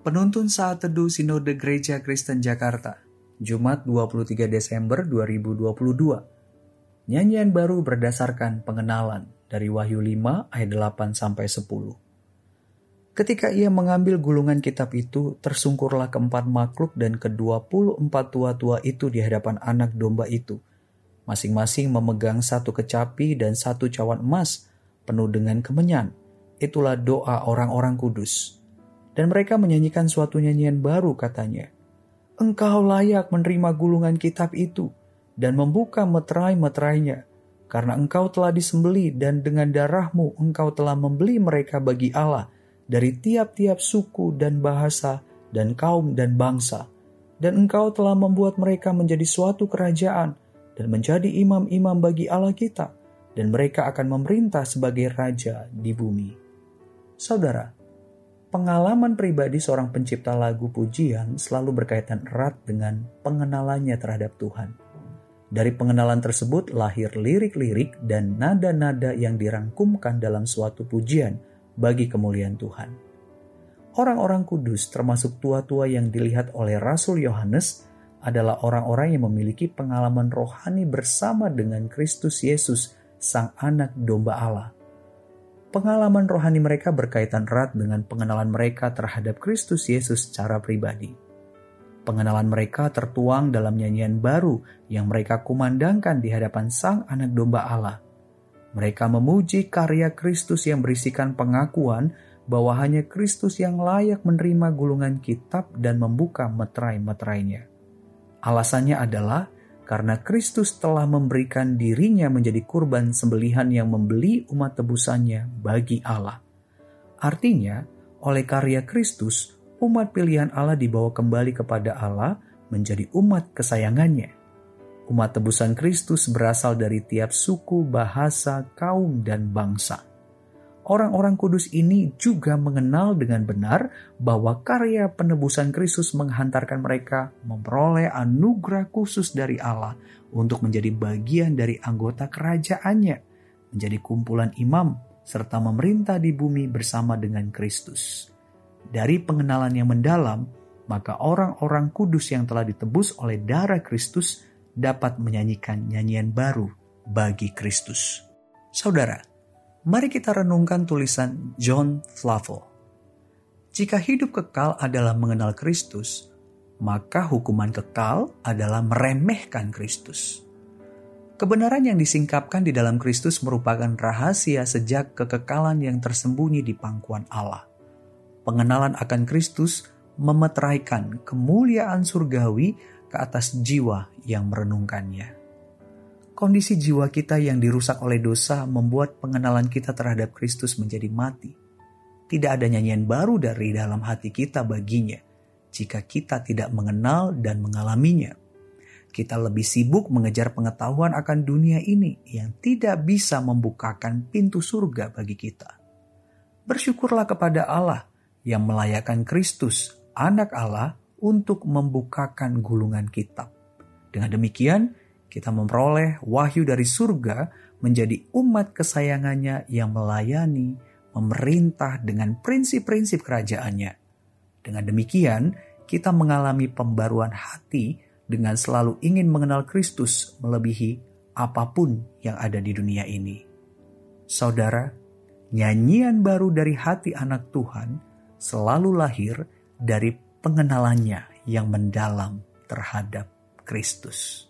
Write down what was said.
Penuntun Saat Teduh Sinode Gereja Kristen Jakarta, Jumat 23 Desember 2022. Nyanyian baru berdasarkan pengenalan dari Wahyu 5 ayat 8 sampai 10. Ketika ia mengambil gulungan kitab itu, tersungkurlah keempat makhluk dan kedua puluh empat tua-tua itu di hadapan anak domba itu. Masing-masing memegang satu kecapi dan satu cawan emas penuh dengan kemenyan. Itulah doa orang-orang kudus dan mereka menyanyikan suatu nyanyian baru katanya. Engkau layak menerima gulungan kitab itu dan membuka meterai-meterainya, karena engkau telah disembeli dan dengan darahmu engkau telah membeli mereka bagi Allah dari tiap-tiap suku dan bahasa dan kaum dan bangsa. Dan engkau telah membuat mereka menjadi suatu kerajaan dan menjadi imam-imam bagi Allah kita, dan mereka akan memerintah sebagai raja di bumi. Saudara, Pengalaman pribadi seorang pencipta lagu pujian selalu berkaitan erat dengan pengenalannya terhadap Tuhan. Dari pengenalan tersebut lahir lirik-lirik dan nada-nada yang dirangkumkan dalam suatu pujian bagi kemuliaan Tuhan. Orang-orang kudus termasuk tua-tua yang dilihat oleh Rasul Yohanes adalah orang-orang yang memiliki pengalaman rohani bersama dengan Kristus Yesus, Sang Anak Domba Allah pengalaman rohani mereka berkaitan erat dengan pengenalan mereka terhadap Kristus Yesus secara pribadi. Pengenalan mereka tertuang dalam nyanyian baru yang mereka kumandangkan di hadapan Sang Anak Domba Allah. Mereka memuji karya Kristus yang berisikan pengakuan bahwa hanya Kristus yang layak menerima gulungan kitab dan membuka meterai-meterainya. Alasannya adalah karena Kristus telah memberikan dirinya menjadi kurban sembelihan yang membeli umat tebusannya bagi Allah. Artinya, oleh karya Kristus, umat pilihan Allah dibawa kembali kepada Allah menjadi umat kesayangannya. Umat tebusan Kristus berasal dari tiap suku, bahasa, kaum, dan bangsa orang-orang kudus ini juga mengenal dengan benar bahwa karya penebusan Kristus menghantarkan mereka memperoleh anugerah khusus dari Allah untuk menjadi bagian dari anggota kerajaannya, menjadi kumpulan imam, serta memerintah di bumi bersama dengan Kristus. Dari pengenalan yang mendalam, maka orang-orang kudus yang telah ditebus oleh darah Kristus dapat menyanyikan nyanyian baru bagi Kristus. Saudara, Mari kita renungkan tulisan John Flavel. Jika hidup kekal adalah mengenal Kristus, maka hukuman kekal adalah meremehkan Kristus. Kebenaran yang disingkapkan di dalam Kristus merupakan rahasia sejak kekekalan yang tersembunyi di pangkuan Allah. Pengenalan akan Kristus memeteraikan kemuliaan surgawi ke atas jiwa yang merenungkannya. Kondisi jiwa kita yang dirusak oleh dosa membuat pengenalan kita terhadap Kristus menjadi mati. Tidak ada nyanyian baru dari dalam hati kita baginya jika kita tidak mengenal dan mengalaminya. Kita lebih sibuk mengejar pengetahuan akan dunia ini yang tidak bisa membukakan pintu surga bagi kita. Bersyukurlah kepada Allah yang melayakkan Kristus, Anak Allah, untuk membukakan gulungan kitab. Dengan demikian, kita memperoleh wahyu dari surga menjadi umat kesayangannya yang melayani, memerintah dengan prinsip-prinsip kerajaannya. Dengan demikian, kita mengalami pembaruan hati dengan selalu ingin mengenal Kristus melebihi apa pun yang ada di dunia ini. Saudara, nyanyian baru dari hati anak Tuhan selalu lahir dari pengenalannya yang mendalam terhadap Kristus.